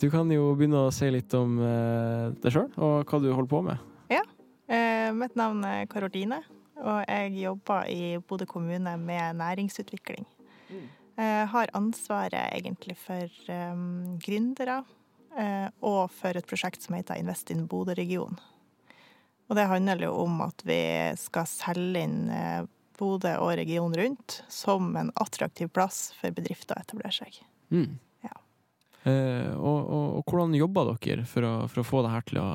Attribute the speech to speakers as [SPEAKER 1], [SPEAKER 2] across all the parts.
[SPEAKER 1] Du kan jo begynne å si litt om eh, deg sjøl, og hva du holder på med.
[SPEAKER 2] Ja. mitt navn er Karoline, og jeg jobber i Bodø kommune med næringsutvikling. Jeg har ansvaret egentlig for um, gründere eh, og for et prosjekt som heter Invest in Bodø-region. Og det handler jo om at vi skal selge inn eh, Bodø og regionen rundt som en attraktiv plass for bedrifter å etablere seg.
[SPEAKER 1] Mm. Eh, og, og, og hvordan jobber dere for å, for å få det her til å,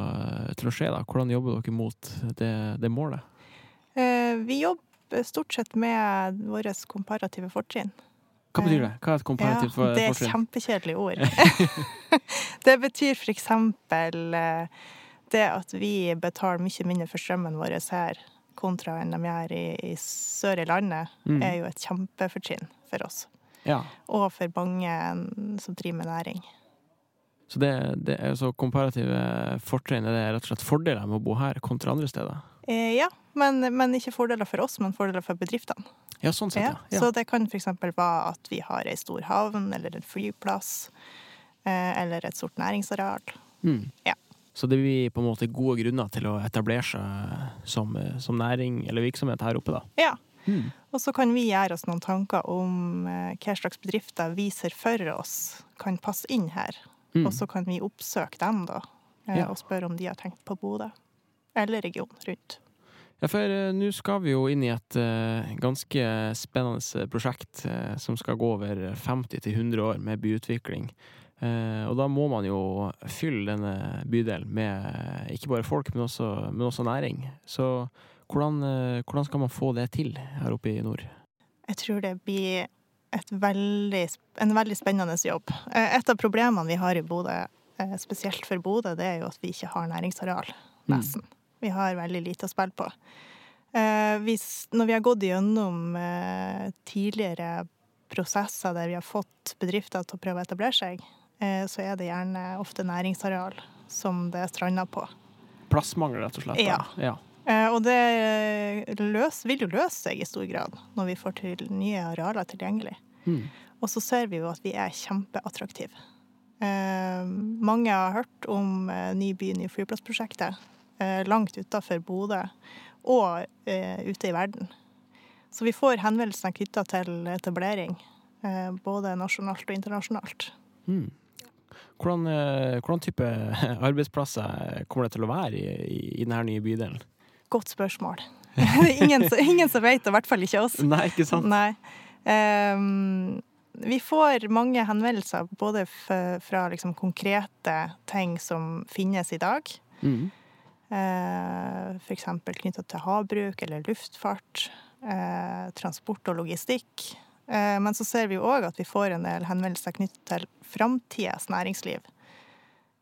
[SPEAKER 1] til å skje? da? Hvordan jobber dere mot det, det målet?
[SPEAKER 2] Eh, vi jobber stort sett med våre komparative fortrinn.
[SPEAKER 1] Hva betyr det? Hva er et komparativt fortrinn?
[SPEAKER 2] Ja, det er et kjempekjedelig ord. det betyr for eksempel eh, det at vi betaler mye mindre for strømmen vår her kontra enn de gjør i, i sør i landet,
[SPEAKER 1] Mm.
[SPEAKER 2] er jo et kjempefortrinn for oss.
[SPEAKER 1] Ja.
[SPEAKER 2] Og for mange som driver med næring.
[SPEAKER 1] Så det, det er så komparative fortrinn er det rett og slett fordeler med å bo her kontra andre steder?
[SPEAKER 2] Eh, ja, men, men ikke fordeler for oss, men fordeler for bedriftene.
[SPEAKER 1] Ja, sånn sett,
[SPEAKER 2] Ja,
[SPEAKER 1] ja.
[SPEAKER 2] Så det kan f.eks. være at vi har ei stor havn eller en flyplass. eh, Eller et stort næringsareal.
[SPEAKER 1] Mm.
[SPEAKER 2] Ja.
[SPEAKER 1] Så det blir på en måte gode grunner til å etablere seg som, som næring eller virksomhet her oppe, da.
[SPEAKER 2] Ja.
[SPEAKER 1] Mm.
[SPEAKER 2] Og så kan vi gjøre oss noen tanker om eh, hva slags bedrifter vi ser for oss kan passe inn her.
[SPEAKER 1] Mm.
[SPEAKER 2] Og så kan vi oppsøke dem, da, eh,
[SPEAKER 1] Ja.
[SPEAKER 2] og spørre om de har tenkt på Bodø. Eller regionen rundt.
[SPEAKER 1] Ja, for uh, nå skal vi jo inn i et uh, ganske spennende prosjekt uh, som skal gå over 50-100 år med byutvikling. Og da må man jo fylle denne bydelen med ikke bare folk, men også, men også næring. Så hvordan, eh, hvordan skal man få det til her oppe i nord?
[SPEAKER 2] Jeg tror det blir et veldig, en veldig spennende jobb. Eh, Et av problemene vi har i Bodø, eh, spesielt for Bodø, det er jo at vi ikke har næringsareal,
[SPEAKER 1] Mm.
[SPEAKER 2] nesten. Vi har veldig lite å spille på. Eh, Hvis, når vi har gått gjennom tidligere prosesser der vi har fått bedrifter til å prøve å etablere seg, eh, så er det gjerne ofte næringsareal som det strander på.
[SPEAKER 1] Plassmangel, rett og slett. da.
[SPEAKER 2] Ja.
[SPEAKER 1] ja.
[SPEAKER 2] Eh, Og det løs, vil jo løse seg i stor grad når vi får til nye arealer tilgjengelig.
[SPEAKER 1] Mm.
[SPEAKER 2] Og så ser vi jo at vi er kjempeattraktive. Eh, mange har hørt om eh, Ny by, ny flyplass-prosjektet eh, langt utafor Bodø og eh, ute i verden. Så vi får henvendelser knytta til etablering, eh, både nasjonalt og internasjonalt.
[SPEAKER 1] Mm. Hvordan, eh, hvordan type arbeidsplasser kommer det til å være i, i, i denne nye bydelen?
[SPEAKER 2] Godt spørsmål. Ingen, ingen som vet det, i hvert fall ikke oss.
[SPEAKER 1] Nei, ikke sant?
[SPEAKER 2] Nei. Um, vi får mange henvendelser både fra liksom konkrete ting som finnes i dag.
[SPEAKER 1] Mm.
[SPEAKER 2] Uh, for eksempel knytta til havbruk eller luftfart. Uh, transport og logistikk. Uh, men så ser vi jo òg at vi får en del henvendelser knyttet til framtidas næringsliv.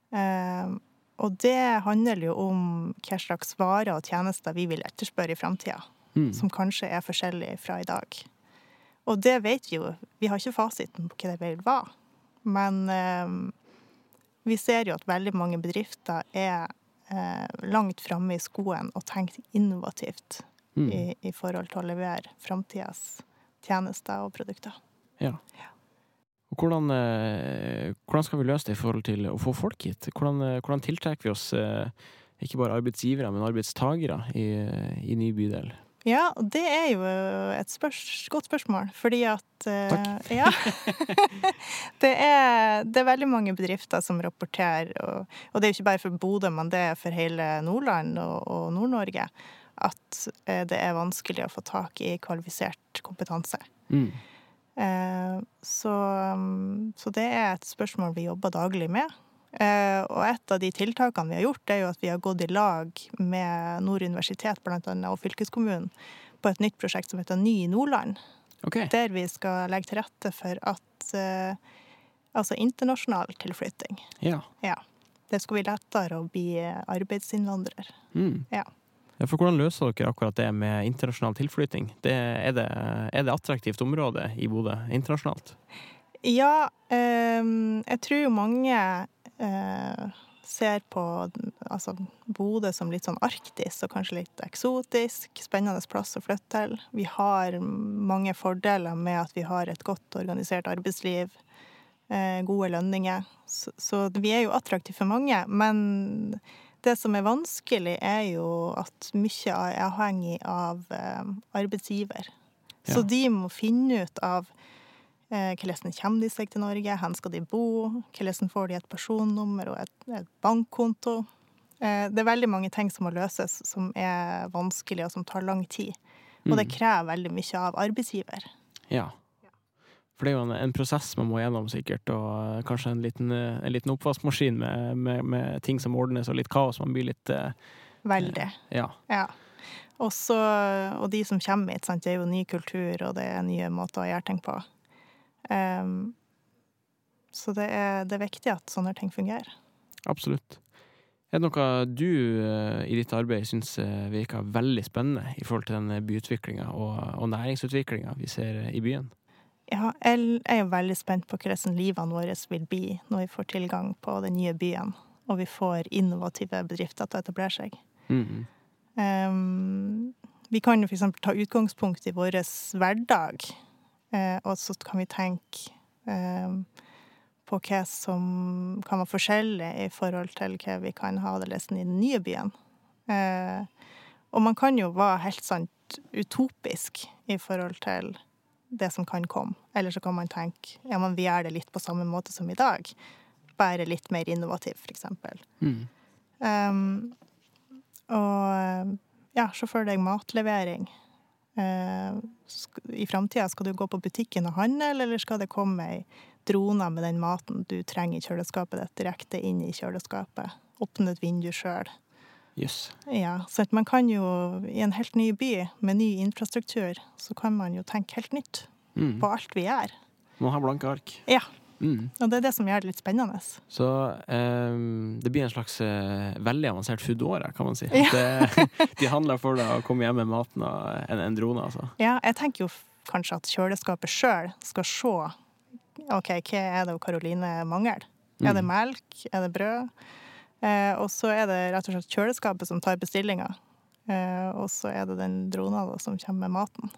[SPEAKER 2] Eh, og det handler jo om hva slags varer og tjenester vi vil etterspørre i framtida
[SPEAKER 1] Mm.
[SPEAKER 2] som kanskje er forskjellig fra i dag. Og det vet vi jo. Vi har ikke fasiten på hva det vil være. Men eh, vi ser jo at veldig mange bedrifter er eh, langt framme i skoen og tenker innovativt
[SPEAKER 1] Mm.
[SPEAKER 2] i, i forhold til å levere framtidas tjenester og produkter.
[SPEAKER 1] Ja. Og hvordan, eh, hvordan skal vi løse det i forhold til å få folk hit? Hvordan, eh, hvordan tiltrekker vi oss eh, ikke bare arbeidsgivere, men arbeidstagere i, i ny bydel?
[SPEAKER 2] Ja, og det er jo et spørs godt spørsmål, fordi at
[SPEAKER 1] Takk.
[SPEAKER 2] Ja. det, er, det er veldig mange bedrifter som rapporterer, og, og det er jo ikke bare for Bodø, men det er for hele Nordland og, og Nord-Norge, at det er vanskelig å få tak i kvalifisert kompetanse.
[SPEAKER 1] Mm.
[SPEAKER 2] Eh, så, um, så det er et spørsmål vi jobber daglig med. Eh, og et av de tiltakene vi har gjort, er jo at vi har gått i lag med Nord universitet blant annet, og fylkeskommunen på et nytt prosjekt som heter Ny Nordland.
[SPEAKER 1] Okay.
[SPEAKER 2] Der vi skal legge til rette for at eh, Altså internasjonal tilflytting.
[SPEAKER 1] Ja.
[SPEAKER 2] Ja. Det skal bli lettere å bli arbeidsinnvandrer.
[SPEAKER 1] Mm.
[SPEAKER 2] Ja.
[SPEAKER 1] For hvordan løser dere akkurat det med internasjonal tilflytting? Det, er, det, er det attraktivt område i Bodø internasjonalt?
[SPEAKER 2] Ja, eh, jeg tror jo mange eh, ser på altså, Bodø som litt sånn arktisk og kanskje litt eksotisk. Spennende plass å flytte til. Vi har mange fordeler med at vi har et godt organisert arbeidsliv. eh, gode lønninger. Så, så vi er jo attraktive for mange. Men det som er vanskelig, er jo at mye er avhengig av arbeidsgiver. arbeidsgiver. Så de må finne ut av eh, hvordan kommer de seg til Norge, hvor skal de bo, hvordan får de et personnummer og et, et bankkonto. Eh, det er veldig mange ting som må løses, som er vanskelig og som tar lang tid. Og det
[SPEAKER 1] Mm.
[SPEAKER 2] krever veldig mye av arbeidsgiver.
[SPEAKER 1] Ja. For det er jo en, en prosess man må gjennom, sikkert, og eh, kanskje en liten, eh, en liten oppvaskmaskin med, med, med ting som ordnes, og litt kaos. Man blir litt eh,
[SPEAKER 2] Veldig.
[SPEAKER 1] Ja.
[SPEAKER 2] Ja. Også, og de som kommer hit, sant, det er jo ny kultur, og det er nye måter å gjøre ting på. Um, så det er, det er viktig at sånne ting fungerer.
[SPEAKER 1] Absolutt. Er det noe du eh, i ditt arbeid syns eh, virker veldig spennende i forhold til den byutviklinga og, og næringsutviklinga vi ser eh, i byen?
[SPEAKER 2] Ja, jeg er jo veldig spent på hvordan livene våre vil bli når vi får tilgang på den nye byen, og vi får innovative bedrifter til å etablere seg.
[SPEAKER 1] Mhm.
[SPEAKER 2] um, vi kan jo eksempel ta utgangspunkt i vår hverdag, eh, og så kan vi tenke ehm, på hva som kan være forskjellig i forhold til hva vi kan ha det lesen i den nye byen. Eh, og man kan jo være helt sant utopisk i forhold til det som kan komme. Eller så kan man tenke ja, men vi gjør det litt på samme måte som i dag, bare litt mer innovativ, eksempel.
[SPEAKER 1] Mhm.
[SPEAKER 2] Um, og ja, se for deg matlevering. Uh, I framtida, skal du gå på butikken og handle, eller skal det komme ei drone med den maten du trenger i kjøleskapet ditt, direkte inn i kjøleskapet? Åpne et vindu sjøl.
[SPEAKER 1] Jøss.
[SPEAKER 2] Ja, så at man kan jo, i en helt ny by med ny infrastruktur, så kan man jo tenke helt nytt
[SPEAKER 1] mm.
[SPEAKER 2] på alt vi gjør.
[SPEAKER 1] Man har blanke ark.
[SPEAKER 2] Ja.
[SPEAKER 1] Mm.
[SPEAKER 2] Og det er det som gjør det litt spennende.
[SPEAKER 1] Så um, det blir en slags uh, veldig avansert foodora, kan man si.
[SPEAKER 2] Ja.
[SPEAKER 1] At, eh, de handler for deg og kommer hjem med maten og en, en drone, altså.
[SPEAKER 2] Ja, jeg tenker jo kanskje at kjøleskapet sjøl skal se OK, hva er det Karoline mangler? Er det
[SPEAKER 1] Mhm.
[SPEAKER 2] melk? Er det brød? Eh, og så er det rett og slett kjøleskapet som tar bestillinga. Eh, og så er det den drona da, som kommer med maten.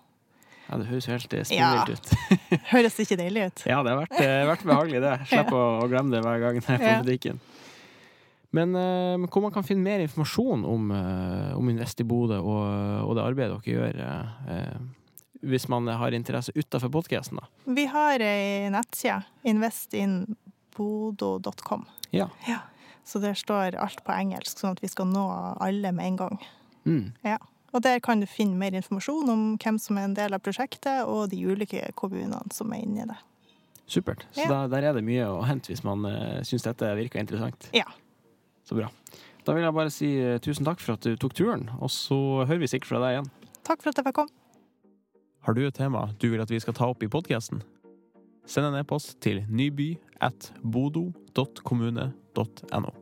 [SPEAKER 1] Ja, det høres helt eh,
[SPEAKER 2] Ja.
[SPEAKER 1] spinnvilt ut.
[SPEAKER 2] Høres ikke deilig ut?
[SPEAKER 1] Ja, det har vært, eh, vært behagelig, det. Slipp å, å glemme det hver gang jeg er på
[SPEAKER 2] Ja.
[SPEAKER 1] butikken. Men eh, hvor man kan finne mer informasjon om, eh, om Invest i Bodø og, og det arbeidet dere gjør, eh, hvis man har interesse utafor podkasten, da.
[SPEAKER 2] Vi har ei nettside, investinbodo.com. Ja.
[SPEAKER 1] Ja.
[SPEAKER 2] Så der står alt på engelsk, sånn at vi skal nå alle med en gang.
[SPEAKER 1] Mm.
[SPEAKER 2] Og der kan du finne mer informasjon om hvem som er en del av prosjektet, og de ulike kommunene som er inni det.
[SPEAKER 1] Supert. Så
[SPEAKER 2] Ja.
[SPEAKER 1] da, der er det mye å hente hvis man uh, syns dette virker interessant.
[SPEAKER 2] Ja.
[SPEAKER 1] Så bra. Da vil jeg bare si eh, tusen takk for at du tok turen, og så hører vi sikkert fra deg igjen.
[SPEAKER 2] Takk for at jeg fikk komme.
[SPEAKER 1] Har du et tema du vil at vi skal ta opp i podkasten? Send en e-post til nyby at bodo.kommune.no.